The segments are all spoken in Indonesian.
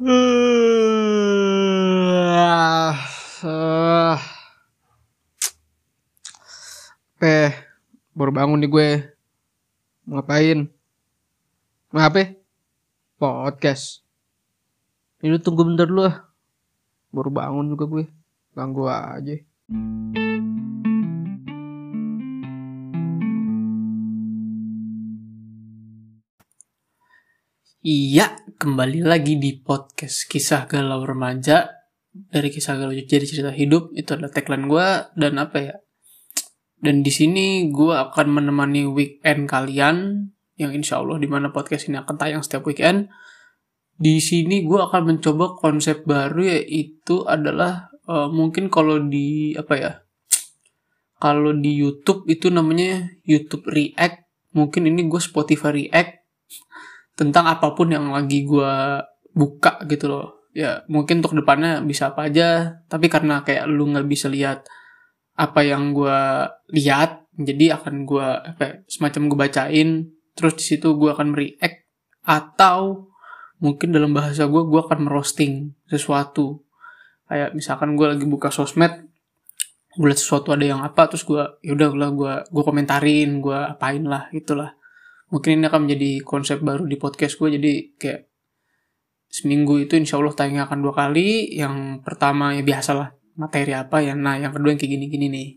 Uh, uh, eh, baru bangun nih gue. Ngapain? Ngapain? Podcast. Ini tunggu bentar dulu lah. Baru bangun juga gue. Ganggu aja. Iya, kembali lagi di podcast kisah galau remaja dari kisah galau jadi cerita hidup itu adalah tagline gue dan apa ya? Dan di sini gue akan menemani weekend kalian yang insya Allah di mana podcast ini akan tayang setiap weekend. Di sini gue akan mencoba konsep baru yaitu adalah uh, mungkin kalau di apa ya? Kalau di YouTube itu namanya YouTube React. Mungkin ini gue Spotify React tentang apa pun yang lagi gue buka gitu loh. Ya mungkin untuk depannya bisa apa aja tapi karena kayak lu nggak bisa lihat apa yang gue lihat jadi akan gue apa ya, semacam gue bacain terus di situ gue akan react atau mungkin dalam bahasa gue gue akan merosting sesuatu. Kayak misalkan gue lagi buka sosmed gue lihat sesuatu ada yang apa terus gue yaudah gue gue komentarin gue apain lah gitulah mungkin ini akan menjadi konsep baru di podcast gue jadi kayak seminggu itu insya Allah tayangnya akan dua kali. Yang pertama ya biasa lah materi apa ya? Nah yang kedua yang kayak gini-gini nih.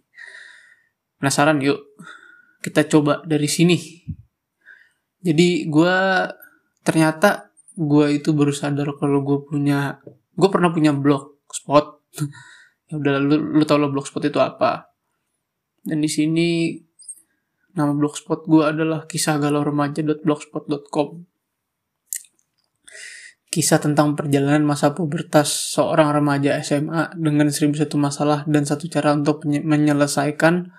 Penasaran? Yuk kita coba dari sini. Jadi gue ternyata gue itu baru sadar kalau gue punya gue pernah punya blogspot ya udah lu, lu tau lo blogspot itu apa. Dan di sini Nama blogspot gue adalah kisah galau remaja.blogspot.com. Kisah tentang perjalanan masa pubertas seorang remaja SMA dengan seribu satu masalah dan satu cara untuk menyelesaikan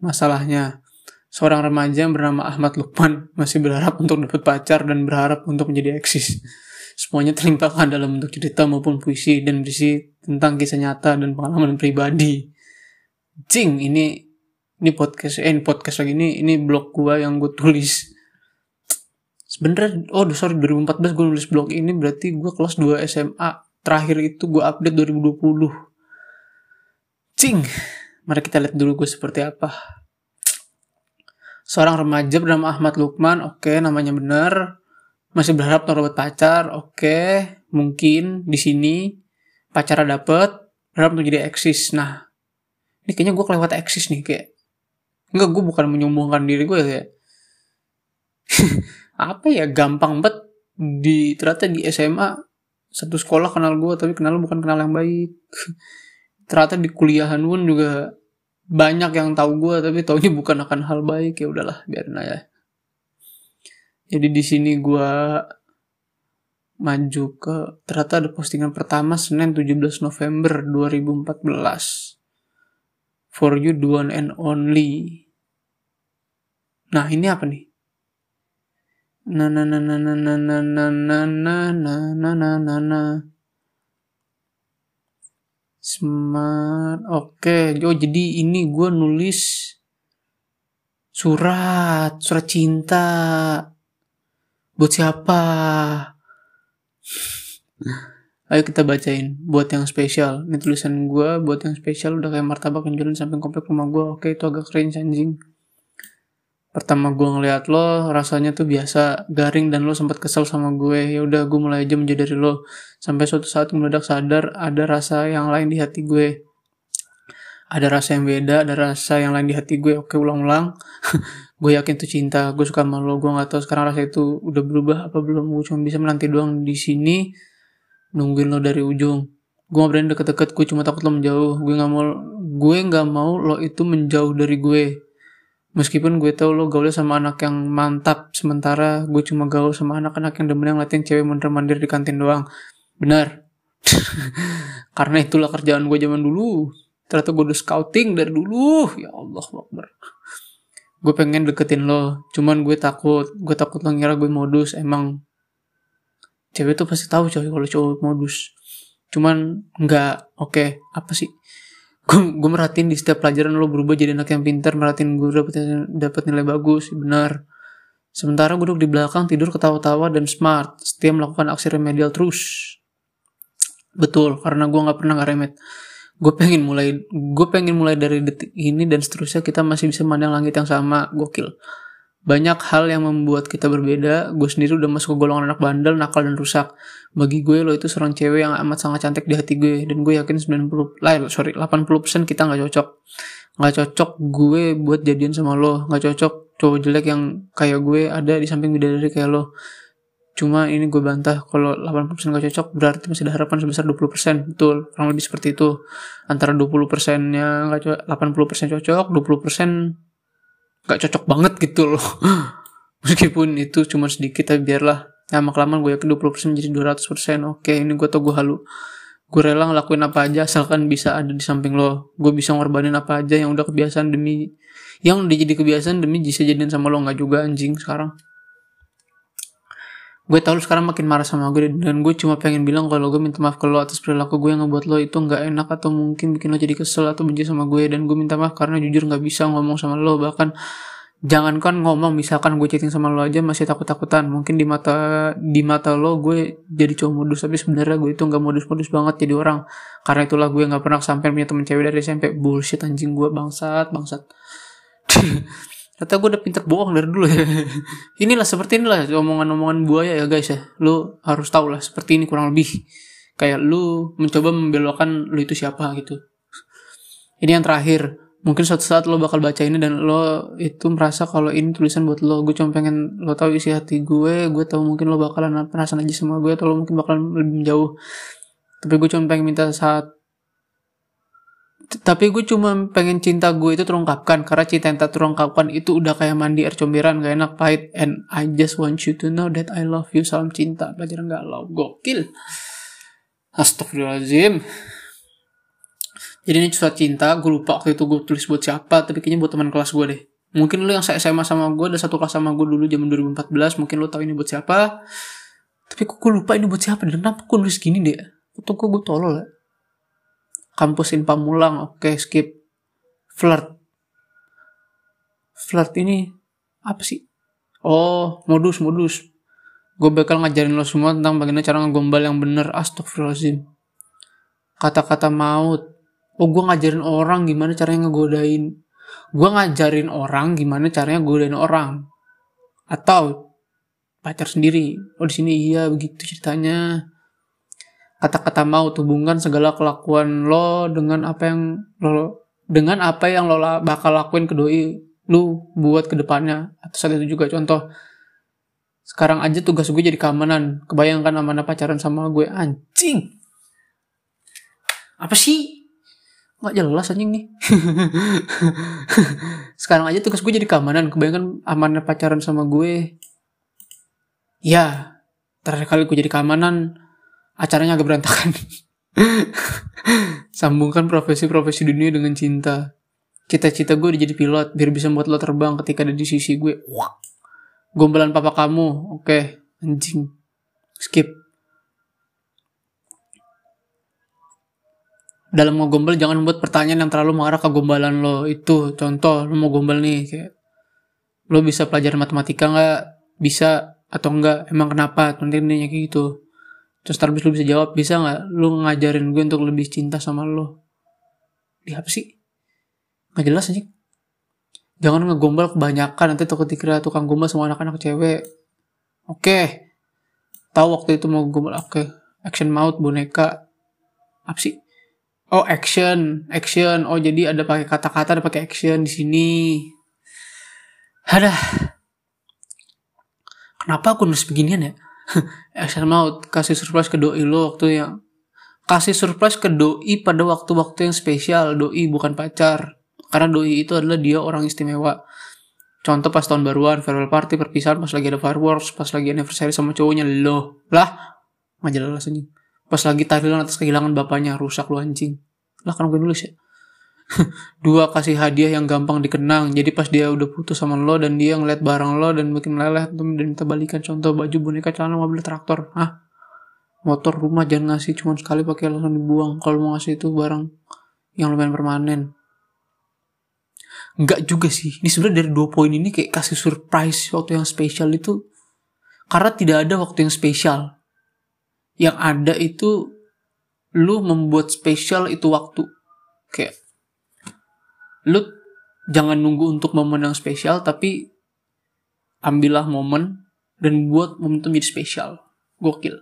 masalahnya. Seorang remaja yang bernama Ahmad Lukman masih berharap untuk dapat pacar dan berharap untuk menjadi eksis. Semuanya terlimpahkan dalam bentuk cerita maupun puisi dan berisi tentang kisah nyata dan pengalaman pribadi. Cing, ini ini podcast eh ini podcast lagi. Ini ini blog gua yang gue tulis. Sebenernya oh sorry 2014 gue nulis blog ini berarti gue kelas 2 SMA terakhir itu gue update 2020 cing mari kita lihat dulu gue seperti apa. Seorang remaja bernama Ahmad Lukman oke okay, namanya benar masih berharap dapat pacar oke okay, mungkin di sini pacara dapet berharap untuk jadi eksis. Nah ini kayaknya gue kelewat eksis nih kayak Enggak, gue bukan menyombongkan diri gue ya. apa ya, gampang banget di ternyata di SMA satu sekolah kenal gue tapi kenal bukan kenal yang baik. ternyata di kuliahan pun juga banyak yang tahu gue tapi taunya bukan akan hal baik ya udahlah biarin aja. Jadi di sini gue maju ke ternyata ada postingan pertama Senin 17 November 2014 for you the one and only. Nah, ini apa nih? Na na na na na na na na na na na na na na Smart. Oke, okay. oh jadi ini gue nulis surat, surat cinta. Buat siapa? Ayo kita bacain buat yang spesial. Ini tulisan gue buat yang spesial udah kayak martabak yang jalan samping komplek rumah gue. Oke itu agak keren anjing. Pertama gue ngeliat lo rasanya tuh biasa garing dan lo sempat kesel sama gue. Ya udah gue mulai aja menjadi lo. Sampai suatu saat mendadak sadar ada rasa yang lain di hati gue. Ada rasa yang beda, ada rasa yang lain di hati gue. Oke ulang-ulang. gue yakin tuh cinta. Gue suka sama lo. Gue gak tahu sekarang rasa itu udah berubah apa belum. Gue cuma bisa menanti doang di sini nungguin lo dari ujung. Gue gak berani deket-deket gue cuma takut lo menjauh. Gue gak mau gue gak mau lo itu menjauh dari gue. Meskipun gue tahu lo gaulnya sama anak yang mantap sementara gue cuma gaul sama anak-anak yang demen yang latihan cewek mondar mandir di kantin doang. Benar. Karena itulah kerjaan gue zaman dulu. Ternyata gue udah scouting dari dulu. Ya Allah Akbar. Gue pengen deketin lo cuman gue takut. Gue takut lo ngira gue modus. Emang cewek tuh pasti tahu coy kalau cowok modus. Cuman nggak oke okay, apa sih? Gue merhatiin di setiap pelajaran lo berubah jadi anak yang pintar merhatiin gue dapet dapet nilai bagus benar. Sementara gue duduk di belakang tidur ketawa-tawa dan smart setiap melakukan aksi remedial terus. Betul karena gue nggak pernah nggak remet gue pengen mulai gue pengen mulai dari detik ini dan seterusnya kita masih bisa memandang langit yang sama gokil banyak hal yang membuat kita berbeda. Gue sendiri udah masuk ke golongan anak bandel nakal dan rusak. Bagi gue lo itu seorang cewek yang amat sangat cantik di hati gue. Dan gue yakin 90 lah sorry 80% kita nggak cocok. Nggak cocok gue buat jadian sama lo. Nggak cocok cowok jelek yang kayak gue ada di samping bidadari kayak lo. Cuma ini gue bantah kalau 80% gak cocok berarti masih ada harapan sebesar 20% betul kurang lebih seperti itu. Antara 20% nya gak cocok 80% cocok 20% gak cocok banget gitu loh. Meskipun itu cuma sedikit tapi biarlah. Lama kelamaan gue yakin 20% jadi 200% oke ini gue tau gue halu. Gue rela ngelakuin apa aja asalkan bisa ada di samping lo. Gue bisa ngorbanin apa aja yang udah kebiasaan demi yang udah jadi kebiasaan demi bisa jadian sama lo. Nggak juga anjing sekarang gue tau lu sekarang makin marah sama gue dan gue cuma pengen bilang kalau gue minta maaf ke lo atas perilaku gue yang ngebuat lo itu nggak enak atau mungkin bikin lo jadi kesel atau benci sama gue. Dan gue minta maaf karena jujur nggak bisa ngomong sama lo. Bahkan jangankan ngomong misalkan gue chatting sama lo aja masih takut-takutan. Mungkin di mata di mata lo gue jadi cowok modus tapi sebenarnya gue itu nggak modus-modus banget jadi orang. Karena itulah gue nggak pernah sampai punya temen cewek dari SMP bullshit anjing gue bangsat bangsat Ternyata gue udah pinter bohong dari dulu ya. inilah seperti inilah omongan-omongan buaya ya guys ya. Lu harus tahu lah seperti ini kurang lebih. Kayak lu mencoba membelokkan lu itu siapa gitu. Ini yang terakhir. Mungkin suatu saat lo bakal baca ini dan lo itu merasa kalau ini tulisan buat lo. Gue cuma pengen lo tahu isi hati gue. Gue tahu mungkin lo bakalan perasaan aja sama gue atau lo mungkin bakalan lebih jauh. Tapi gue cuma pengen minta saat tapi gue cuma pengen cinta gue itu terungkapkan karena cinta yang tak terungkapkan itu udah kayak mandi air comberan gak enak pahit. And I just want you to know that I love you salam cinta. Pelajaran galau gokil. Astagfirullahaladzim jadi ini surat cinta gue lupa waktu itu gue tulis buat siapa tapi kayaknya buat teman kelas gue deh. Mungkin lo yang SMA sama gue ada satu kelas sama gue dulu zaman 2014 mungkin lo tahu ini buat siapa. Tapi kok gue lupa ini buat siapa dan kenapa gue nulis gini deh atau kok gue tolol ya kampus Inpa Mulang oke okay, skip. Flirt. Flirt ini apa sih? Oh modus modus. Gue bakal ngajarin lo semua tentang bagaimana cara ngegombal yang bener. Astagfirullahaladzim. Kata-kata maut. Oh gue ngajarin orang gimana caranya ngegodain. Gue ngajarin orang gimana caranya godain orang. Atau pacar sendiri. Oh di sini iya begitu ceritanya kata-kata mau hubungkan segala kelakuan lo dengan apa yang lo dengan apa yang lo bakal lakuin ke doi lu buat ke depannya atau saat itu juga contoh sekarang aja tugas gue jadi keamanan. Kebayangkan amanah pacaran sama gue. Anjing! Apa sih? Nggak jelas anjing nih. Sekarang aja tugas gue jadi keamanan. Kebayangkan amanah pacaran sama gue. Ya terakhir kali gue jadi keamanan acaranya agak berantakan. Sambungkan profesi-profesi dunia dengan cinta. Cita-cita gue udah jadi pilot biar bisa buat lo terbang ketika ada di sisi gue. Wah. Gombalan papa kamu, oke, okay. anjing. Skip. Dalam ngegombal jangan membuat pertanyaan yang terlalu mengarah ke gombalan lo. Itu contoh, lo mau gombal nih kayak lo bisa pelajaran matematika nggak? Bisa atau enggak? Emang kenapa? Nanti nanya kayak gitu terus terus lu bisa jawab bisa nggak lu ngajarin gue untuk lebih cinta sama lo di apa sih? Nggak jelas sih jangan ngegombal kebanyakan nanti takut dikira tukang gombal semua anak-anak cewek. Oke. Okay. tahu waktu itu mau gombal oke. Okay. action maut boneka. Apa sih? Oh action action. Oh jadi ada pakai kata-kata ada pakai action di sini. Ada kenapa aku nulis beginian ya Action mau kasih surprise ke doi lo waktu yang kasih surprise ke doi pada waktu-waktu yang spesial. Doi bukan pacar. Karena doi itu adalah dia orang istimewa. Contoh pas tahun baruan farewell party perpisahan pas lagi ada fireworks pas lagi anniversary sama cowoknya lo. Lah jelas anjing. Pas lagi tahlilan atas kehilangan bapaknya rusak lo anjing. Lah kan gue nulis ya dua kasih hadiah yang gampang dikenang. Jadi pas dia udah putus sama lo dan dia ngeliat barang lo dan bikin meleleh dan minta balikan. Contoh baju boneka celana mobil traktor. Ah motor rumah jangan ngasih cuma sekali pakai langsung dibuang. Kalau mau ngasih itu barang yang lumayan permanen. Enggak juga sih. Ini sebenarnya dari dua poin ini kayak kasih surprise waktu yang spesial itu. Karena tidak ada waktu yang spesial. Yang ada itu lu membuat spesial itu waktu. Kayak lu jangan nunggu untuk momen yang spesial tapi ambillah momen dan buat momentum jadi spesial. Gokil.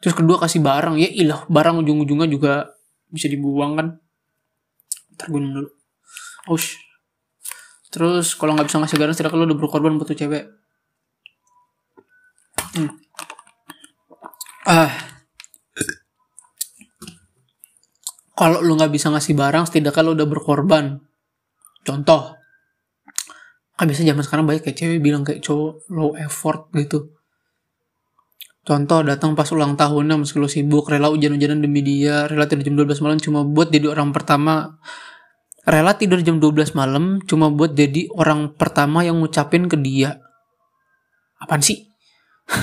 Terus kedua kasih barang. Ya ilah barang ujung-ujungnya juga bisa dibuang kan. Ntar gue dulu. Aush. terus kalau nggak bisa ngasih barang setidaknya lu udah berkorban buat tuh cewek. Hmm. ah kalau lu nggak bisa ngasih barang setidaknya lu udah berkorban. Contoh kan biasa zaman sekarang banyak kayak cewek bilang kayak cowok low effort gitu. Contoh datang pas ulang tahunnya meski lu sibuk rela hujan-hujanan demi dia rela tidur jam 12 malam cuma buat jadi orang pertama. Rela tidur jam 12 malam cuma buat jadi orang pertama yang ngucapin ke dia. Apaan sih?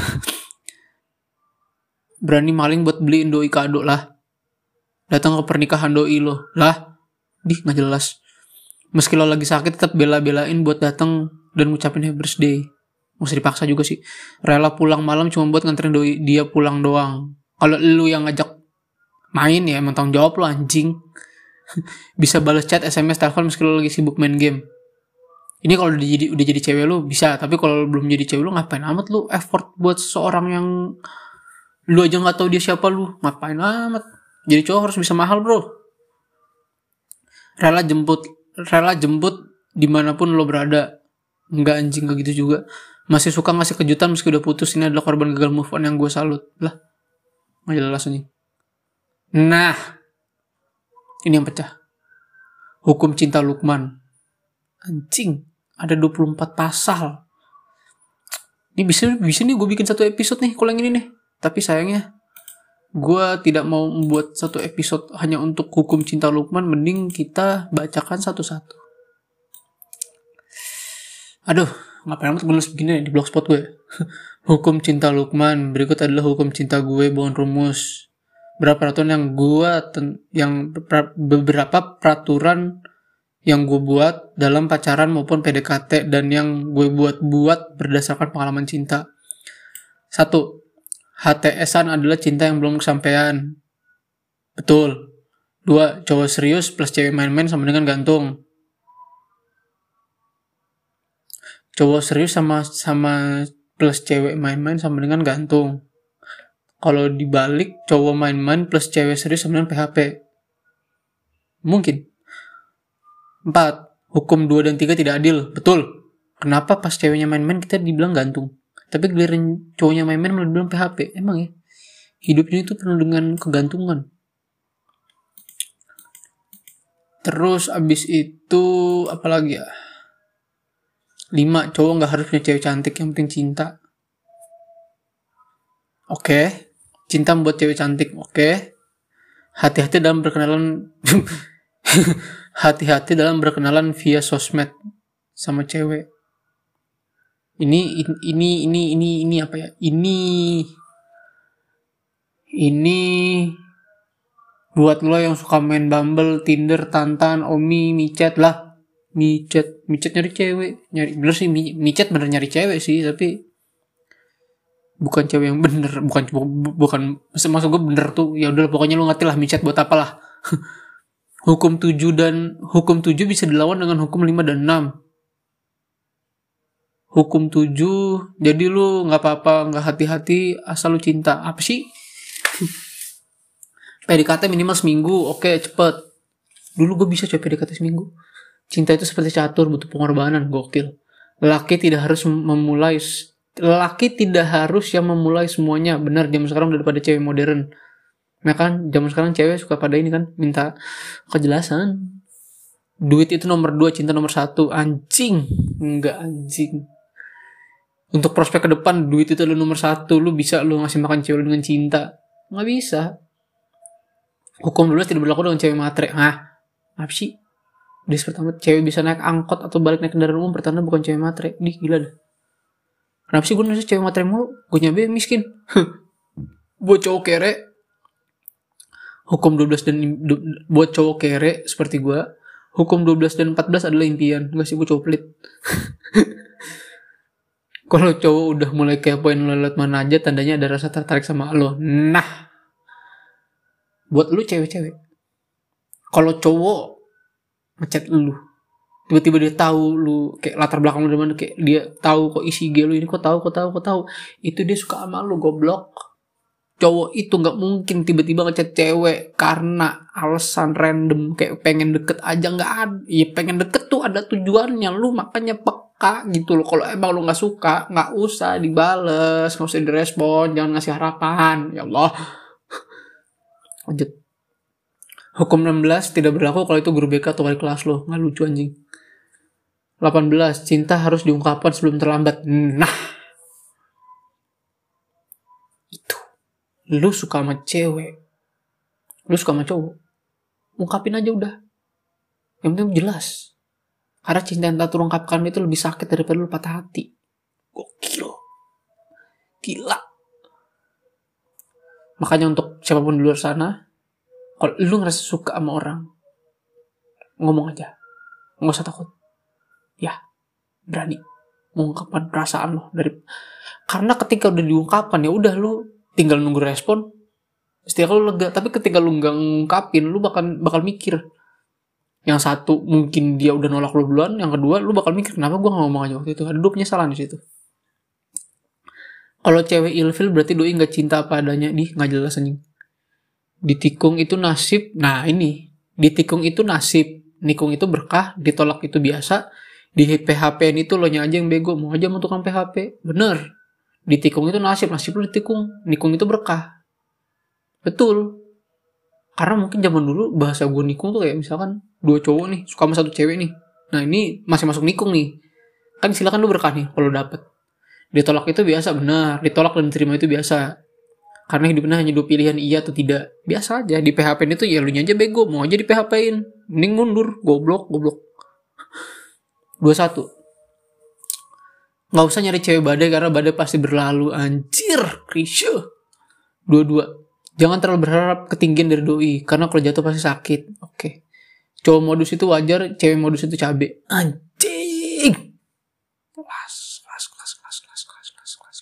Berani maling buat beliin doi kado lah datang ke pernikahan doi lo. Lah di nggak jelas. Meski lo lagi sakit tetap bela-belain buat datang dan ngucapin happy birthday. Usah dipaksa juga sih. Rela pulang malam cuma buat nganterin doi dia pulang doang. Kalau lu yang ngajak main ya emang tanggung jawab lo anjing. Bisa balas chat sms telepon meski lo lagi sibuk main game. Ini kalau udah jadi udah jadi cewek lu bisa. Tapi kalau belum jadi cewek lu ngapain amat lu effort buat seseorang yang lu aja nggak tahu dia siapa lu ngapain amat jadi cowok harus bisa mahal bro. Rela jemput rela jemput di mana pun lo berada. Nggak anjing gak gitu juga. Masih suka ngasih kejutan meski udah putus ini adalah korban gagal move on yang gue salut. Lah nggak jelas nih nah ini yang pecah. Hukum cinta Lukman. Anjing ada 24 pasal. Ini bisa bisa nih gue bikin satu episode nih kalau yang ini nih. Tapi sayangnya gue tidak mau membuat satu episode hanya untuk hukum cinta Lukman mending kita bacakan satu-satu. Aduh ngapain amat gue nulis begini di blogspot gue? Hukum cinta Lukman berikut adalah hukum cinta gue bukan rumus. Berapa peraturan yang gue yang pra- beberapa peraturan yang gue buat dalam pacaran maupun PDKT dan yang gue buat-buat berdasarkan pengalaman cinta. Satu, HTS-an adalah cinta yang belum kesampaian. Betul. Dua, cowok serius plus cewek main-main sama dengan gantung. Cowok serius sama sama plus cewek main-main sama dengan gantung. Kalau dibalik, cowok main-main plus cewek serius sama dengan PHP. Mungkin. 4. Hukum 2 dan 3 tidak adil. Betul. Kenapa pas ceweknya main-main kita dibilang gantung? Tapi giliran cowoknya main-main malah dibilang PHP. Emang ya? Hidupnya itu penuh dengan kegantungan. Terus abis itu apalagi ya? 5. Cowok nggak harus punya cewek cantik. Yang penting cinta. Oke. Cinta membuat cewek cantik. Oke. Hati-hati dalam berkenalan hati-hati dalam berkenalan via sosmed sama cewek. Ini ini ini ini ini apa ya? Ini ini buat lo yang suka main Bumble, Tinder, Tantan, Omi, Micet lah. Micet, Micet nyari cewek, nyari bener sih Mi- Micet bener nyari cewek sih, tapi bukan cewek yang bener, bukan bu- bukan maksud, gue bener tuh. Ya udah pokoknya lo ngerti lah Micet buat apa lah. hukum 7 dan hukum 7 bisa dilawan dengan hukum 5 dan 6 hukum 7 jadi lu nggak apa-apa nggak hati-hati asal lu cinta apa sih PDKT minimal seminggu oke cepet dulu gue bisa coba PDKT seminggu cinta itu seperti catur butuh pengorbanan gokil laki tidak harus memulai laki tidak harus yang memulai semuanya benar zaman sekarang udah pada cewek modern Nah kan, zaman sekarang cewek suka pada ini kan, minta kejelasan. Duit itu nomor dua, cinta nomor satu. Anjing. Enggak anjing. Untuk prospek ke depan, duit itu adalah nomor satu. Lu bisa lu ngasih makan cewek lu dengan cinta. Nggak bisa. Hukum dulu tidak berlaku dengan cewek matre. Hah? Apa sih? Di pertama, cewek bisa naik angkot atau balik naik kendaraan umum, pertanda bukan cewek matre. Di gila dah. Kenapa sih gue nulis cewek matre mulu? Gue nyabe miskin. Buat cowok kere, hukum 12 dan buat cowok kere seperti gua hukum 12 dan 14 adalah impian gak sih gue cowok pelit kalau cowok udah mulai kepoin lo lewat mana aja tandanya ada rasa tertarik sama lo nah buat lu cewek-cewek kalau cowok ngechat lu tiba-tiba dia tahu lu kayak latar belakang lu dari mana kayak dia tahu kok isi IG lu ini kok tahu kok tahu kok tahu itu dia suka sama lu goblok. Cowok itu nggak mungkin tiba-tiba ngechat cewek karena alasan random kayak pengen deket aja nggak ada ya pengen deket tuh ada tujuannya lu makanya peka gitu loh. Kalau emang lu nggak suka nggak usah dibales nggak usah direspon jangan ngasih harapan. Ya Allah. Lanjut. Hukum 16 tidak berlaku kalau itu guru BK atau wali kelas lo. Nggak lucu anjing. 18 cinta harus diungkapkan sebelum terlambat. Nah. Itu. Lu suka sama cewek. Lu suka sama cowok. Ungkapin aja udah. Yang penting jelas karena cinta yang tak terungkapkan itu lebih sakit daripada lu patah hati. Gokil. Gila. Makanya untuk siapa pun di luar sana kalau lu ngerasa suka sama orang ngomong aja. Nggak usah takut. Ya berani mengungkapkan perasaan lo dari karena ketika udah diungkapkan ya udah lu tinggal nunggu respon. Setiap lu lega tapi ketika lu nggak ngungkapin lu bakal bakal mikir yang satu mungkin dia udah nolak lu duluan yang kedua lu bakal mikir kenapa gua nggak ngomong aja waktu itu? Ada dua penyesalan di situ. Kalau cewek ilfil berarti doi nggak cinta apa adanya. Di nggak jelas anjing. Ditikung itu nasib. Nah ini. Ditikung itu nasib. Nikung itu berkah ditolak itu biasa. Di PHP ini tuh lo nya aja yang bego. Mau aja mau tukang PHP bener. Ditikung itu nasib. Nasib lu ditikung. Nikung itu berkah. Betul. Karena mungkin zaman dulu bahasa gue nikung tuh kayak misalkan dua cowok nih suka sama satu cewek nih. Nah ini masih masuk nikung nih. Kan silakan lu berkah nih kalau dapet. Ditolak itu biasa benar. Ditolak dan diterima itu biasa. Karena hidupnya hanya dua pilihan iya atau tidak. Biasa aja di PHP itu ya lu aja bego mau aja di PHP in mending mundur goblok goblok. 21 nggak usah nyari cewek badai karena badai pasti berlalu. Anjir krisya 22 jangan terlalu berharap ketinggian dari doi karena kalau jatuh pasti sakit. Oke cowok modus itu wajar cewek modus itu cabe. Anjing. Kelas kelas kelas kelas kelas kelas kelas kelas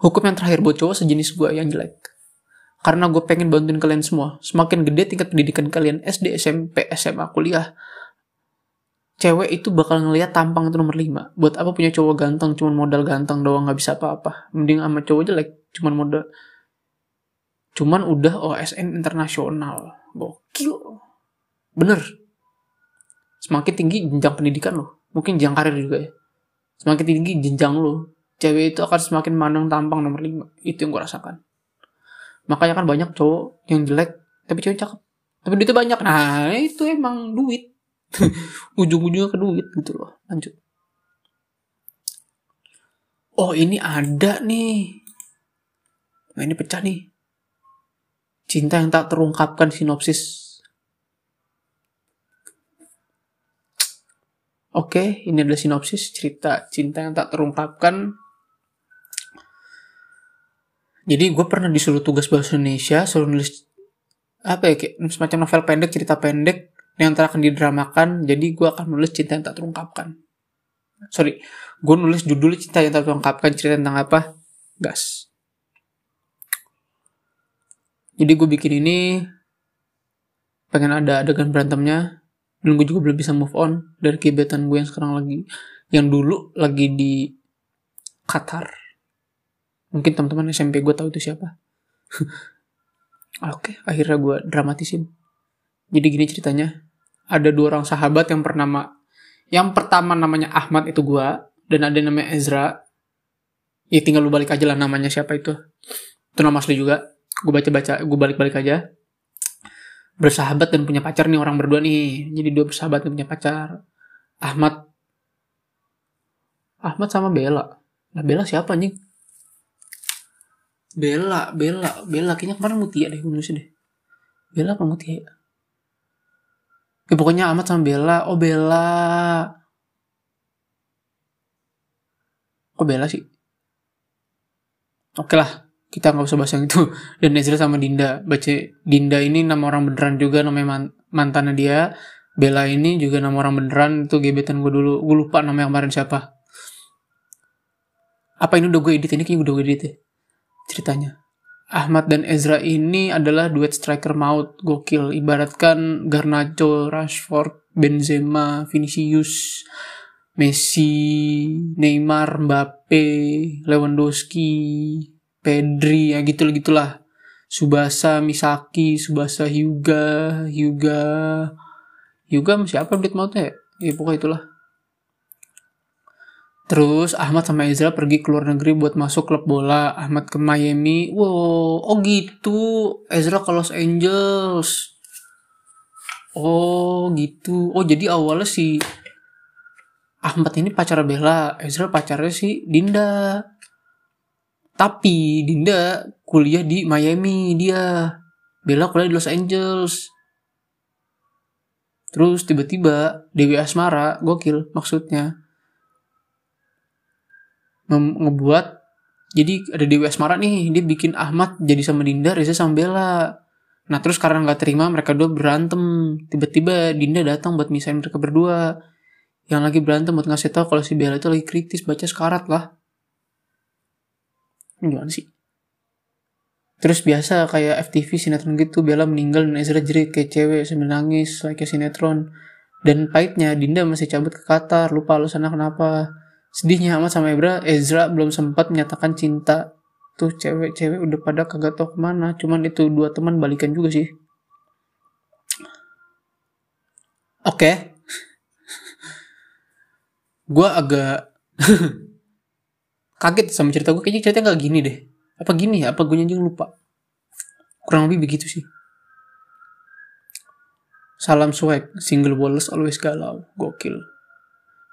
hukum yang terakhir buat cowok sejenis gue yang jelek. Karena gue pengen bantuin kalian semua. Semakin gede tingkat pendidikan kalian SD SMP SMA kuliah cewek itu bakal ngelihat tampang itu nomor 5 buat apa punya cowok ganteng cuman modal ganteng doang nggak bisa apa-apa. Mending sama cowok jelek cuman modal. Cuman udah OSN internasional. Gokil bener. Semakin tinggi jenjang pendidikan lo. Mungkin jenjang karir juga ya. Semakin tinggi jenjang lo cewek itu akan semakin mandang tampang nomor 5 itu yang gue rasakan. Makanya kan banyak cowok yang jelek tapi cewek cakep. Tapi duitnya banyak. Nah itu emang duit. Ujung-ujungnya ke duit gitu loh. Lanjut. Oh ini ada nih. Nah ini pecah nih. Cinta yang tak terungkapkan sinopsis Oke, ini adalah sinopsis cerita cinta yang tak terungkapkan. Jadi gue pernah disuruh tugas bahasa Indonesia, suruh nulis apa ya kayak semacam novel pendek, cerita pendek yang akan didramakan. Jadi gue akan nulis cinta yang tak terungkapkan. Sorry, gue nulis judul cinta yang tak terungkapkan cerita tentang apa? Gas. Jadi gue bikin ini pengen ada adegan berantemnya dan gue juga belum bisa move on dari gebetan gue yang sekarang lagi. Yang dulu lagi di Qatar. Mungkin teman-teman SMP gue tahu itu siapa. Oke akhirnya gue dramatisin jadi gini ceritanya. Ada dua orang sahabat yang bernama yang pertama namanya Ahmad itu gue dan ada namanya Ezra. Ya tinggal lu balik aja lah namanya siapa itu. Itu nama asli juga. Gue baca-baca gue balik-balik aja bersahabat dan punya pacar nih orang berdua nih. Jadi dua bersahabat dan punya pacar. Ahmad. Ahmad sama Bella. Nah Bella siapa nih Bella Bella Bella. Kayaknya kemarin Mutia deh gue deh. Bella apa Mutia ya? Ya, pokoknya Ahmad sama Bella. Oh, Bella. Kok Bella sih? Oke lah, kita nggak usah bahas yang itu. Dan Ezra sama Dinda. Baca Dinda ini nama orang beneran juga, namanya man mantannya dia. Bella ini juga nama orang beneran, itu gebetan gue dulu. Gue lupa nama yang kemarin siapa. Apa ini udah gue edit? Ini kayaknya udah gue edit ya. Ceritanya. Ahmad dan Ezra ini adalah duet striker maut gokil ibaratkan Garnacho, Rashford, Benzema, Vinicius, Messi, Neymar, Mbappe, Lewandowski, Pedri ya gitu gitulah. Subasa, Misaki, Subasa, Hyuga, Hyuga, Hyuga siapa duet mautnya ya? Ya pokoknya itulah. Terus Ahmad sama Ezra pergi ke luar negeri buat masuk klub bola. Ahmad ke Miami. Wow, oh gitu. Ezra ke Los Angeles. Oh gitu. Oh jadi awalnya si Ahmad ini pacar Bella. Ezra pacarnya si Dinda. Tapi Dinda kuliah di Miami dia. Bella kuliah di Los Angeles. Terus tiba-tiba Dewi Asmara, gokil maksudnya ngebuat jadi ada Dewi Asmara nih dia bikin Ahmad jadi sama Dinda Reza sama Bella nah terus karena nggak terima mereka dua berantem tiba-tiba Dinda datang buat misahin mereka berdua yang lagi berantem buat ngasih tahu kalau si Bella itu lagi kritis baca sekarat lah gimana sih Terus biasa kayak FTV sinetron gitu Bella meninggal dan Ezra jerit kayak cewek sambil nangis kayak sinetron. Dan pahitnya Dinda masih cabut ke Qatar, lupa sana kenapa. Sedihnya Ahmad sama Ebra, Ezra belum sempat menyatakan cinta. Tuh cewek-cewek udah pada kagak tau ke mana. Cuman itu dua teman balikan juga sih. Oke. Okay. gue agak kaget sama cerita gue. Kayaknya cerita gak gini deh. Apa gini ya? Apa gue nyanyi lupa? Kurang lebih begitu sih. Salam swag, single Wallace always galau, gokil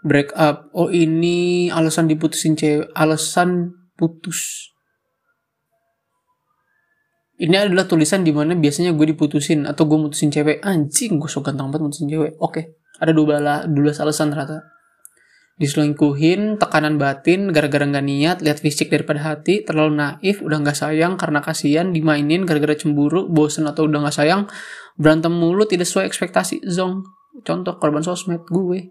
break up oh ini alasan diputusin cewek alasan putus ini adalah tulisan di mana biasanya gue diputusin atau gue mutusin cewek anjing gue so ganteng banget mutusin cewek oke okay. ada 12, 12 alasan ternyata diselingkuhin tekanan batin gara-gara nggak niat lihat fisik daripada hati terlalu naif udah nggak sayang karena kasihan dimainin gara-gara cemburu bosen atau udah nggak sayang berantem mulu tidak sesuai ekspektasi zong contoh korban sosmed gue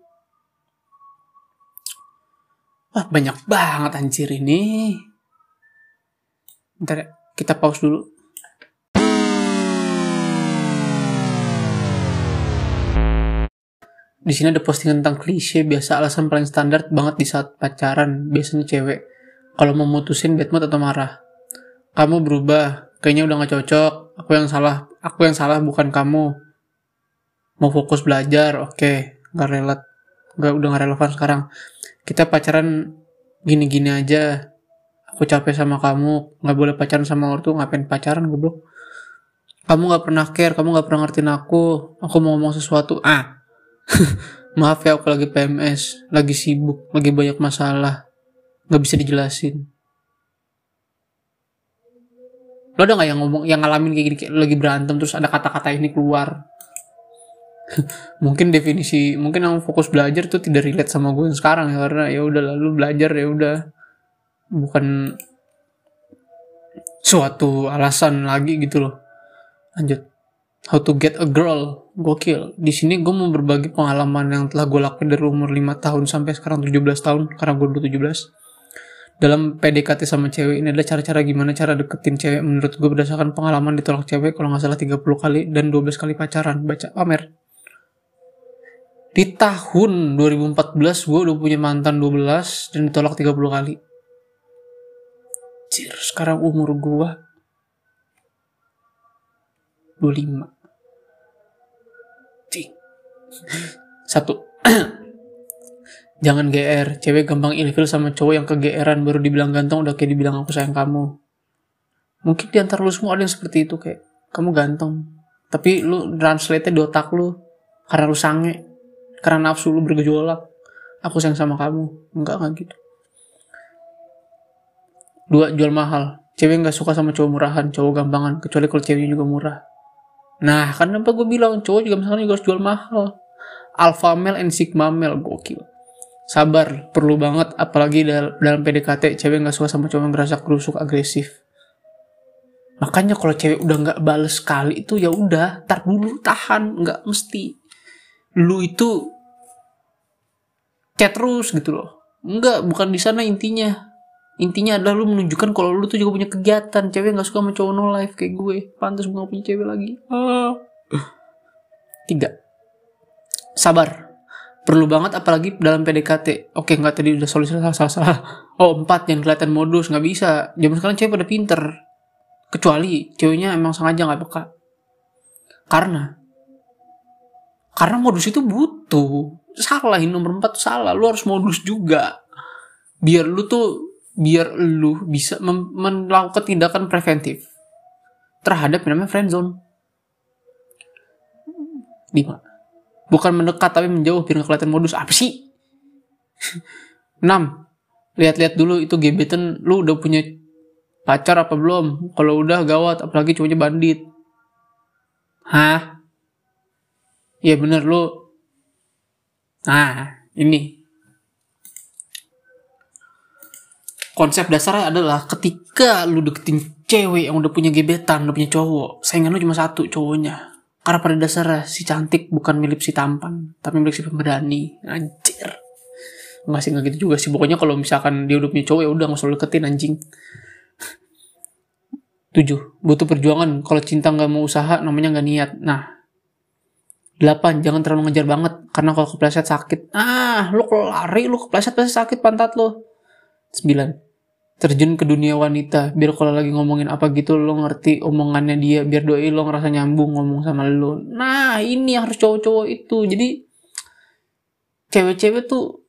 Wah banyak banget anjir ini. Bentar ya, kita pause dulu. Di sini ada postingan tentang klise biasa alasan paling standar banget di saat pacaran biasanya cewek kalau mau mutusin bad mood atau marah. Kamu berubah, kayaknya udah gak cocok. Aku yang salah, aku yang salah bukan kamu. Mau fokus belajar, oke, okay. gak relat, gak udah gak relevan sekarang kita pacaran gini-gini aja aku capek sama kamu nggak boleh pacaran sama ortu ngapain pacaran goblok kamu nggak pernah care kamu nggak pernah ngertiin aku aku mau ngomong sesuatu ah maaf ya aku lagi PMS lagi sibuk lagi banyak masalah. Nggak bisa dijelasin. Lo ada nggak yang ngomong yang ngalamin kayak gini kayak lagi berantem terus ada kata-kata ini keluar? Mungkin definisi mungkin yang fokus belajar tuh tidak relate sama gue yang sekarang ya karena ya udah lalu belajar ya udah. Bukan suatu alasan lagi gitu loh. Lanjut how to get a girl. Gokil. Di sini gue mau berbagi pengalaman yang telah gue lakuin dari umur 5 tahun sampai sekarang 17 tahun. Karena gue udah 17 dalam PDKT sama cewek ini adalah cara-cara gimana cara deketin cewek. Menurut gue berdasarkan pengalaman ditolak cewek kalau nggak salah 30 kali dan 12 kali pacaran. Baca pamer. Di tahun 2014 gue udah punya mantan 12 dan ditolak 30 kali. Cir, sekarang umur gue 25. Cing. Satu. Jangan GR, cewek gampang ilfil sama cowok yang kegeeran baru dibilang ganteng udah kayak dibilang aku sayang kamu. Mungkin di antara lu semua ada yang seperti itu kayak kamu ganteng. Tapi lu translate di otak lu karena lu sange karena nafsu lu bergejolak aku sayang sama kamu enggak enggak gitu dua jual mahal cewek nggak suka sama cowok murahan cowok gampangan kecuali kalau ceweknya juga murah nah kenapa gue bilang cowok juga misalnya juga harus jual mahal? Alpha male and sigma male gokil. Sabar perlu banget apalagi dalam PDKT cewek nggak suka sama cowok yang ngerasa kerusuk agresif. Makanya kalau cewek udah nggak bales sekali itu ya udah tar dulu tahan nggak mesti. Lu itu chat terus gitu loh. Enggak bukan di sana intinya intinya adalah lu menunjukkan kalau lu tuh juga punya kegiatan. Cewek nggak suka sama cowok no life kayak gue. Pantas gue gak punya cewek lagi. Ah. tiga. Sabar. Perlu banget apalagi dalam PDKT oke nggak tadi udah solusi salah salah salah. Oh empat yang kelihatan modus nggak bisa. Zaman sekarang cewek pada pinter. Kecuali ceweknya emang sengaja nggak peka. Karena karena modus itu butuh. Salah nomor empat salah. Lu harus modus juga. Biar lu tuh biar lu bisa melakukan tindakan preventif terhadap yang namanya friendzone lima. Bukan mendekat tapi menjauh biar kelihatan modus. Apa sih? 6 lihat-lihat dulu itu gebetan lu udah punya pacar apa belum? Kalau udah gawat apalagi cowoknya bandit. Hah? Iya bener lu. Nah ini konsep dasarnya adalah ketika lu deketin cewek yang udah punya gebetan, udah punya cowok, saingan lu cuma satu cowoknya. Karena pada dasarnya si cantik bukan milik si tampan, tapi milik si pemberani. Anjir. Enggak sih, enggak gitu juga sih. Pokoknya kalau misalkan dia udah punya cowok, ya udah nggak usah deketin anjing. tujuh Butuh perjuangan. Kalau cinta nggak mau usaha, namanya nggak niat. Nah, delapan Jangan terlalu ngejar banget. Karena kalau kepleset sakit. Ah, lu kalau lari, lu kepleset pasti sakit pantat lu. 9. Terjun ke dunia wanita, biar kalau lagi ngomongin apa gitu lo ngerti omongannya dia, biar doi lo ngerasa nyambung ngomong sama lo. Nah, ini yang harus cowok-cowok itu. Jadi cewek-cewek tuh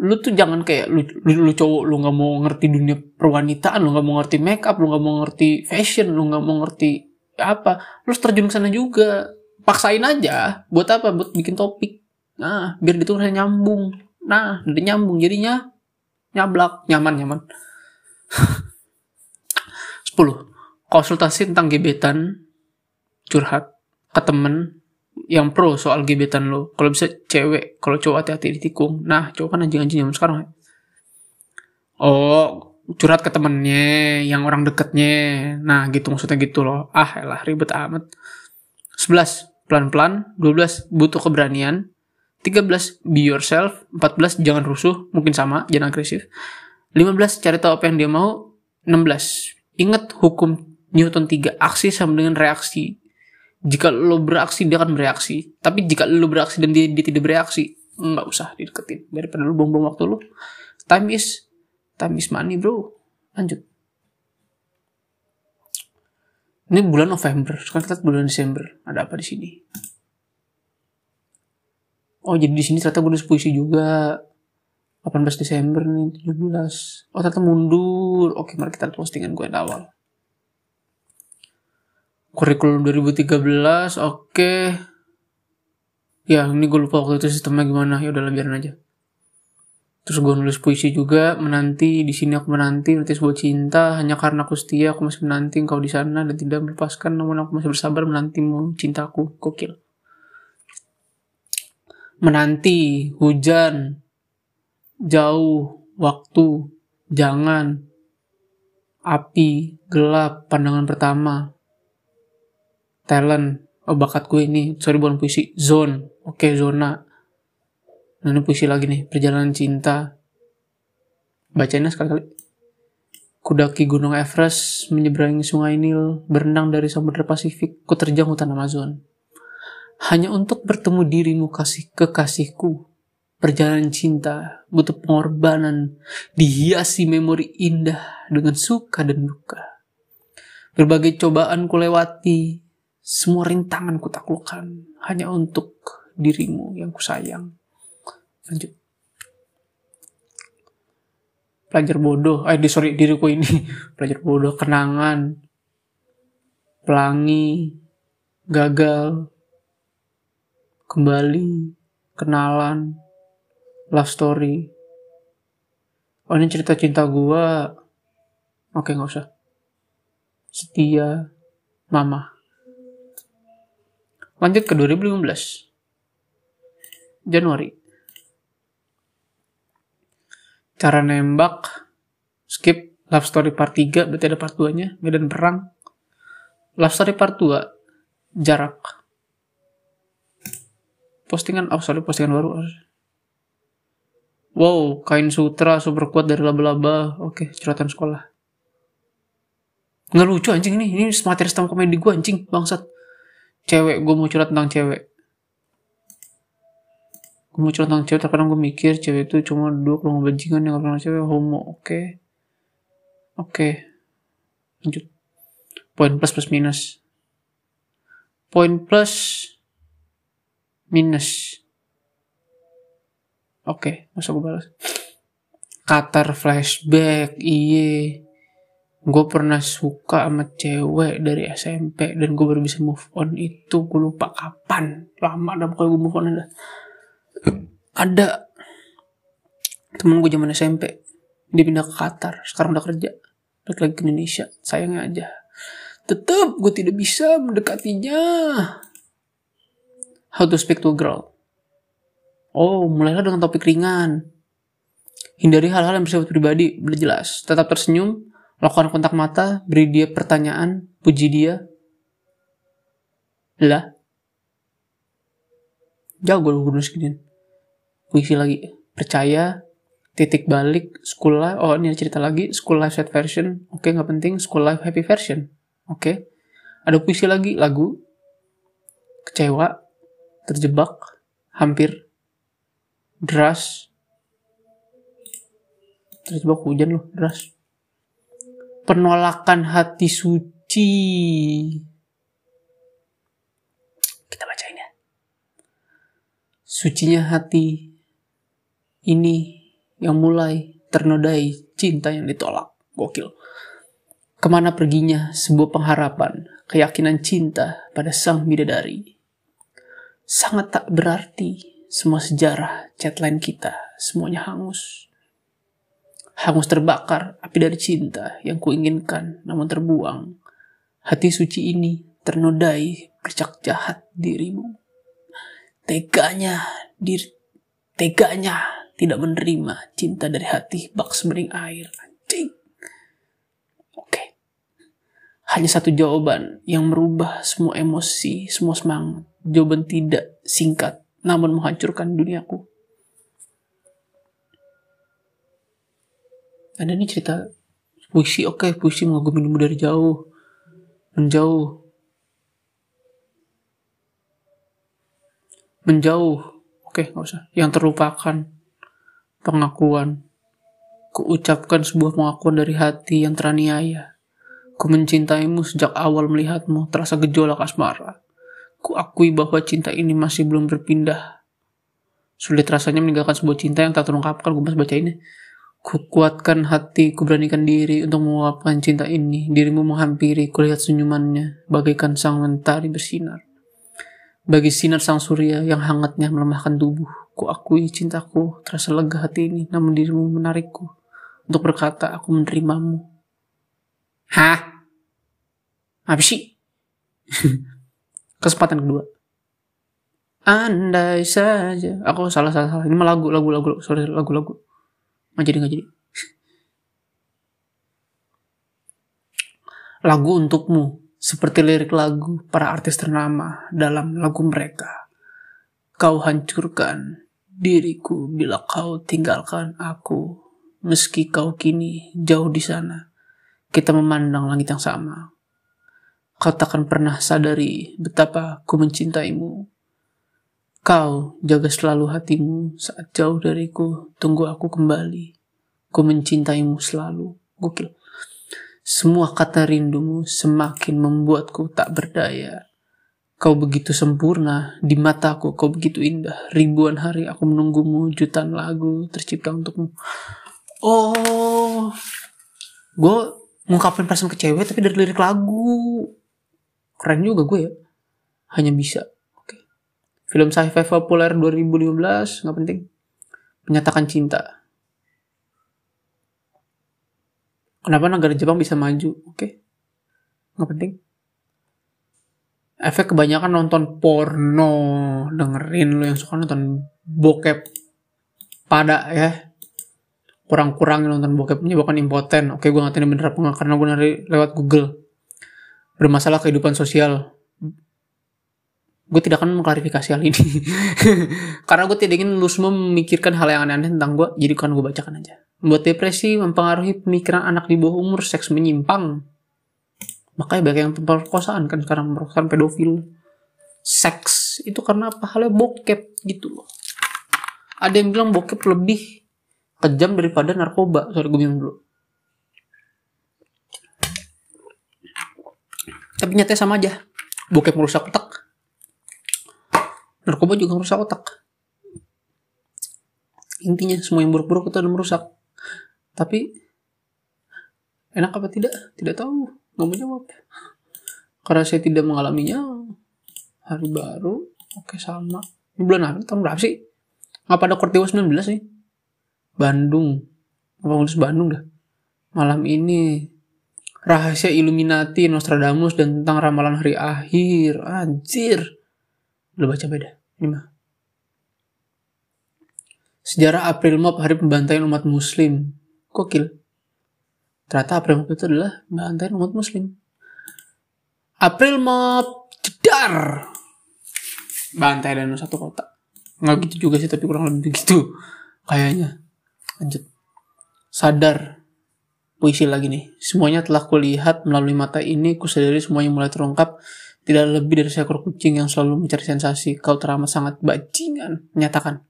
lu tuh jangan kayak lu, lu, lu cowok lu nggak mau ngerti dunia perwanitaan lu nggak mau ngerti make up lu nggak mau ngerti fashion lu nggak mau ngerti apa lu terjun ke sana juga paksain aja buat apa buat bikin topik nah biar itu nyambung nah udah nyambung jadinya nyablak nyaman nyaman 10. Konsultasi tentang gebetan curhat ke temen yang pro soal gebetan lo. Kalau bisa cewek, kalau cowok hati-hati ditikung. Nah, cowok kan anjing-anjing zaman sekarang ya. Oh, curhat ke temennya, yang orang deketnya. Nah, gitu maksudnya gitu loh. Ah, elah ribet amat. 11. Pelan-pelan. 12. Butuh keberanian. 13. Be yourself. 14. Jangan rusuh. Mungkin sama, jangan agresif. 15 cari tahu apa yang dia mau 16 ingat hukum Newton 3 aksi sama dengan reaksi jika lo beraksi dia akan bereaksi tapi jika lo beraksi dan dia, dia tidak bereaksi nggak usah dideketin daripada lo buang-buang waktu lo time is time is money bro lanjut ini bulan November sekarang kita bulan Desember ada apa di sini oh jadi di sini ternyata gue nulis puisi juga. 18 Desember nih 17 oh ternyata mundur. Oke mari kita postingan gue awal. Kurikulum 2013 oke. Ya ini gue lupa waktu itu sistemnya gimana. Ya udah biarin aja. Terus gue nulis puisi juga. Menanti di sini aku menanti nanti sebuah cinta. Hanya karena aku setia aku masih menanti engkau di sana. Dan tidak melepaskan namun aku masih bersabar menantimu cintaku. Kokil menanti hujan jauh, waktu, jangan, api, gelap, pandangan pertama, talent, oh bakat gue ini, sorry bukan puisi, zone, oke okay, zona, nah ini puisi lagi nih, perjalanan cinta, bacanya sekali-kali. Kudaki Gunung Everest, menyeberangi sungai Nil, berenang dari Samudra Pasifik, ku terjang hutan Amazon. Hanya untuk bertemu dirimu kasih kekasihku, Perjalanan cinta butuh pengorbanan, dihiasi memori indah dengan suka dan duka. Berbagai cobaan ku lewati, semua rintangan ku taklukkan hanya untuk dirimu yang ku sayang. Lanjut. Pelajar bodoh, eh sorry diriku ini, pelajar bodoh, kenangan, pelangi, gagal, kembali, kenalan, love story. Oh ini cerita cinta gua. Oke nggak usah. Setia mama. Lanjut ke 2015 Januari. Cara nembak skip love story part 3 berarti ada part 2 nya medan perang. Love story part 2 jarak postingan oh sorry postingan baru Wow, kain sutra super kuat dari laba-laba. Oke, curhatan sekolah. Nggak lucu anjing ini. Ini materi stand komedi gue anjing, bangsat. Cewek, gue mau curhat tentang cewek. Gue mau curhat tentang cewek, terkadang gue mikir cewek itu cuma dua kalau bajingan yang pernah cewek homo. Oke. Oke. Lanjut. Poin plus plus minus. Poin plus minus. Oke, masa gue balas. Qatar flashback, iye. Gue pernah suka sama cewek dari SMP dan gue baru bisa move on itu gue lupa kapan. Lama dah pokoknya gue move on ada. Ada temen gue zaman SMP dia pindah ke Qatar sekarang udah kerja balik lagi ke Indonesia sayangnya aja tetap gue tidak bisa mendekatinya how to speak to a girl. Oh mulailah dengan topik ringan. Hindari hal-hal yang bersifat pribadi jelas. Tetap tersenyum lakukan kontak mata beri dia pertanyaan puji dia. Lah. Jago gue nulis ginian puisi lagi. Percaya titik balik school life. Oh ini cerita lagi. School life sad version. Oke nggak penting. School life happy version. Oke. Ada puisi lagi lagu. Kecewa terjebak hampir deras terjebak hujan loh deras penolakan hati suci kita bacain ya sucinya hati ini yang mulai ternodai cinta yang ditolak. Gokil. Ke mana perginya sebuah pengharapan, keyakinan cinta pada sang bidadari. Sangat tak berarti semua sejarah chatline kita semuanya hangus. Hangus terbakar api dari cinta yang kuinginkan namun terbuang. Hati suci ini ternodai bercak jahat dirimu. Teganya, dir, teganya tidak menerima cinta dari hati bak semering air. Anjing. Oke. Hanya satu jawaban yang merubah semua emosi, semua semangat. Jawaban tidak singkat, namun menghancurkan duniaku. Ada ini cerita puisi, oke okay, puisi mengagumimu dari jauh. Menjauh. Menjauh. Oke, okay, gak usah. Yang terlupakan pengakuan. Kuucapkan sebuah pengakuan dari hati yang teraniaya. Ku mencintaimu sejak awal melihatmu terasa gejolak asmara. Ku akui bahwa cinta ini masih belum berpindah. Sulit rasanya meninggalkan sebuah cinta yang tak terungkapkan. Gue baca ini. Ku kuatkan hati, ku beranikan diri untuk menguapkan cinta ini. Dirimu menghampiri, kulihat senyumannya, bagaikan sang mentari bersinar. Bagi sinar sang surya yang hangatnya melemahkan tubuh, ku akui cintaku terasa lega hati ini, namun dirimu menarikku untuk berkata aku menerimamu. Hah? Apa sih? Kesempatan kedua. Andai saja. Aku salah salah salah. Ini mah lagu lagu lagu sorry lagu lagu. Nggak jadi nggak jadi. lagu untukmu seperti lirik lagu para artis ternama dalam lagu mereka. Kau hancurkan diriku bila kau tinggalkan aku, meski kau kini jauh di sana. Kita memandang langit yang sama. Kau takkan pernah sadari betapa ku mencintaimu. Kau jaga selalu hatimu saat jauh dariku, tunggu aku kembali. Ku mencintaimu selalu. Gokil. Semua kata rindumu semakin membuatku tak berdaya. Kau begitu sempurna, di mataku kau begitu indah. Ribuan hari aku menunggumu, jutaan lagu tercipta untukmu. Oh, gue ngungkapin perasaan ke cewek tapi dari lirik lagu. Keren juga gue ya. Hanya bisa. Oke. Film sci-fi populer 2015, nggak penting. Menyatakan cinta. Kenapa negara Jepang bisa maju? Oke. Nggak penting. Efek kebanyakan nonton porno. Dengerin lo yang suka nonton bokep. Pada ya. Kurang-kurang nonton bokep menyebabkan impoten. Oke, gue ngatain bener apa. Karena gue nari lewat Google. Bermasalah kehidupan sosial. gue tidak akan mengklarifikasi hal ini. Karena gue tidak ingin lu memikirkan hal yang aneh-aneh tentang gue jadi kan gue bacakan aja. Membuat depresi mempengaruhi pemikiran anak di bawah umur seks menyimpang. Makanya banyak yang pemerkosaan kan sekarang pemerkosaan pedofil. Seks itu karena apa? Halnya bokep gitu loh. Ada yang bilang bokep lebih kejam daripada narkoba. Sorry gue minum dulu tapi nyatanya sama aja. Bokep merusak otak. Narkoba juga merusak otak. Intinya semua yang buruk-buruk itu ada merusak. Tapi enak apa tidak? Tidak tahu. Nggak mau jawab. Karena saya tidak mengalaminya hari baru oke sama. Ini bulan apa? Tahun berapa sih? Ngapa ada Kortewa 19 sih Bandung. Apa Bandung dah? Malam ini rahasia Illuminati Nostradamus dan tentang ramalan hari akhir. Anjir. Lo baca beda. Ini mah. Sejarah April Mop hari pembantaian umat muslim. Kokil ternyata April Mop itu adalah pembantaian umat muslim. April Mop jedar bantai dan satu kota. Nggak gitu juga sih tapi kurang lebih begitu kayaknya. Lanjut. Sadar puisi lagi nih. Semuanya telah kulihat melalui mata ini kusadari semuanya mulai terungkap. Tidak lebih dari seekor kucing yang selalu mencari sensasi kau teramat sangat bajingan menyatakan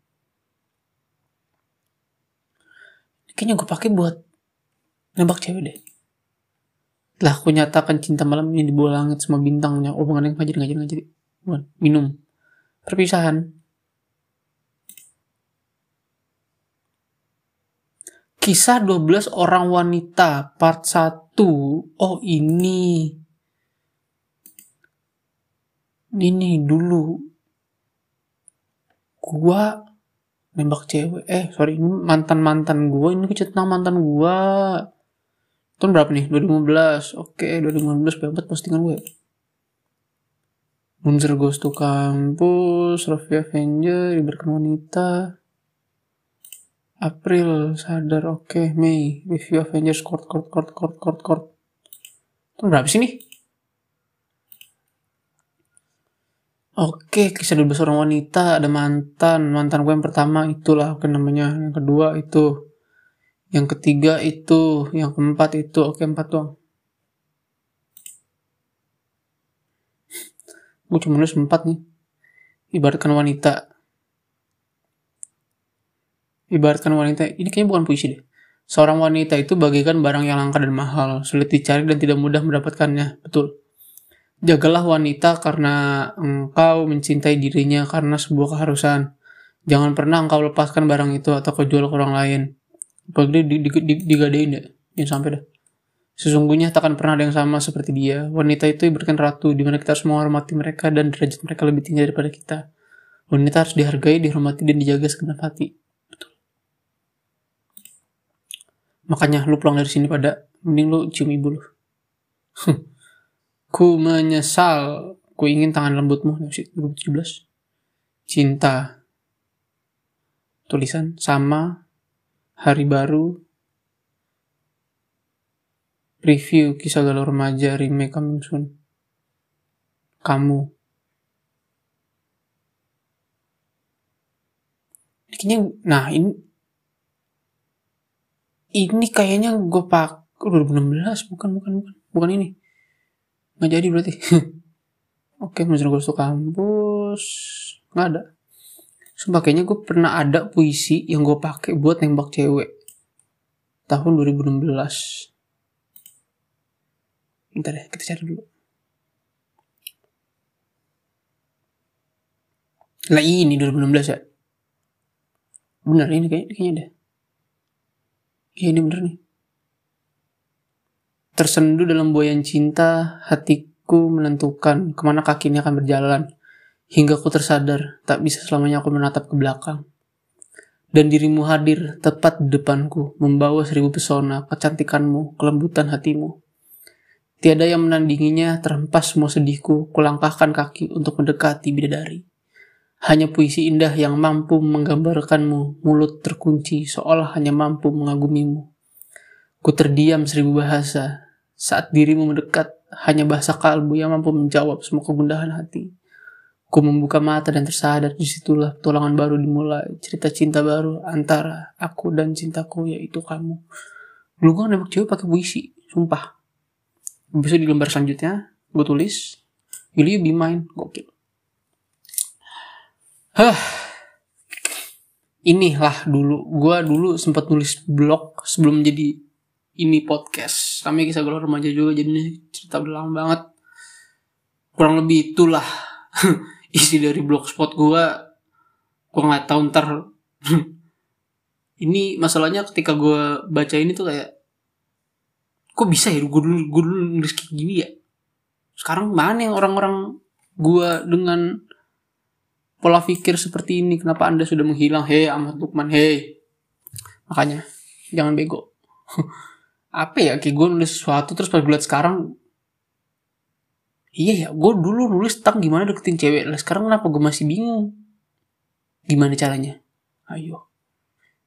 kayaknya gue pakai buat nembak cewek deh. Telah aku nyatakan cinta malam ini di bawah langit semua bintangnya. Hubungan yang ngajari ngajari ngajari minum. Perpisahan Kisah 12 orang wanita part 1. Oh, ini. Ini dulu. Gua nembak cewek. Eh, sorry, ini mantan-mantan gua. Ini tentang mantan gua. Tahun berapa nih? 2015. Oke, 2015 banget postingan gue. Munzer Ghost to Campus, Raffi Avenger, Iberkan Wanita, April sadar oke okay. Mei review Avengers court court court court court court itu berapa sih nih Oke, kisah 12 orang wanita, ada mantan. Mantan gue yang pertama itulah oke namanya. Yang kedua itu. Yang ketiga itu. Yang keempat itu. Oke, empat doang. gue cuma nulis empat nih. Ibaratkan wanita ibaratkan wanita ini kayaknya bukan puisi deh. Seorang wanita itu bagaikan barang yang langka dan mahal sulit dicari dan tidak mudah mendapatkannya. Betul. Jagalah wanita karena engkau mencintai dirinya karena sebuah keharusan. Jangan pernah engkau lepaskan barang itu atau kau jual ke orang lain. Apalagi di, di, di, digadein ya jangan sampai dah Sesungguhnya takkan pernah ada yang sama seperti dia. Wanita itu ibaratkan ratu, di mana kita harus menghormati mereka dan derajat mereka lebih tinggi daripada kita. Wanita harus dihargai, dihormati, dan dijaga segenap hati. Makanya lu pulang dari sini pada mending lu cium ibu lu. ku menyesal, ku ingin tangan lembutmu 2017. Cinta. Tulisan sama hari baru review kisah galau remaja remake coming soon. Kamu. Kayaknya, nah ini ini kayaknya gue pak 2016 bukan bukan bukan. Bukan ini. Nggak jadi berarti. Oke misalnya gue kampus. Nggak ada. Sumpah kayaknya gue pernah ada puisi yang gue pakai buat nembak cewek. Tahun 2016 Bentar deh, kita cari dulu. Lah ini 2016 ya? Bener ini kayaknya, kayaknya deh. Iya ini bener nih. Tersendu dalam buayan cinta, hatiku menentukan ke mana kaki ini akan berjalan. Hingga ku tersadar, tak bisa selamanya aku menatap ke belakang. Dan dirimu hadir tepat di depanku, membawa seribu pesona, kecantikanmu, kelembutan hatimu. Tiada yang menandinginya, terhempas semua sedihku, kulangkahkan kaki untuk mendekati bidadari. Hanya puisi indah yang mampu menggambarkanmu, mulut terkunci seolah hanya mampu mengagumimu. Ku terdiam seribu bahasa, saat dirimu mendekat, hanya bahasa kalbu yang mampu menjawab semua kegundahan hati. Ku membuka mata dan tersadar di situlah tulangan baru dimulai. Cerita cinta baru antara aku dan cintaku yaitu kamu. Dulu gue nembak cewek pakai puisi, sumpah. Besok di lembar selanjutnya gue tulis, Will you be mine? Gokil. Hah. Inilah dulu, gue dulu sempat nulis blog sebelum jadi ini podcast. Kami kisah galau remaja juga, jadi cerita udah lama banget. Kurang lebih itulah isi dari blogspot gue gue nggak tahu ntar ini masalahnya ketika gue baca ini tuh kayak kok bisa ya gue dulu gue dulu nulis kayak gini ya sekarang mana yang orang-orang gue dengan pola pikir seperti ini kenapa anda sudah menghilang? Hei Ahmad Lukman hei. Makanya jangan bego. Apa ya kayak gue nulis sesuatu terus pas gue liat sekarang iya ya gue dulu nulis tentang gimana deketin cewek. Lah sekarang kenapa gue masih bingung? Gimana caranya? Ayo.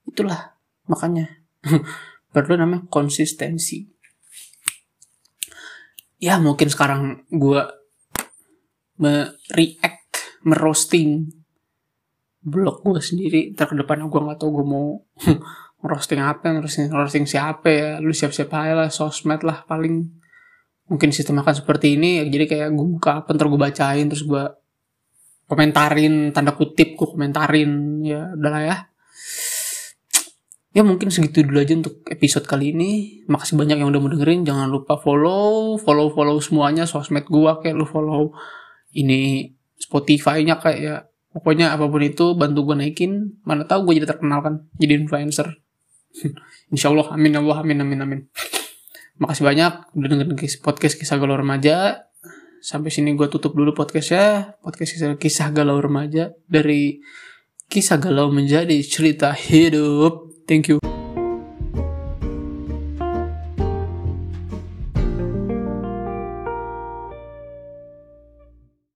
Itulah makanya. Perlu namanya konsistensi. Ya mungkin sekarang gue mereact merosting blog gue sendiri. Ntar ke depan gue nggak tahu gue mau roasting apa roasting siapa ya. Lu siap-siap aja lah sosmed lah paling. Mungkin sistem akan seperti ini. Jadi kayak gue buka apa ntar gue bacain terus gue komentarin tanda kutip gue komentarin. Ya udahlah ya. Ya mungkin segitu dulu aja untuk episode kali ini. Makasih banyak yang udah mau dengerin. Jangan lupa follow follow follow semuanya. Sosmed gue kayak lu follow ini Spotify-nya kayak ya pokoknya apa pun itu bantu gue naikin mana tahu gue jadi terkenal kan jadi influencer Insya Allah amin ya Allah amin amin amin Makasih banyak udah dengerin podcast kisah galau remaja. Sampai sini gue tutup dulu podcastnya. Podcast kisah, kisah galau remaja dari kisah galau menjadi cerita hidup. Thank you.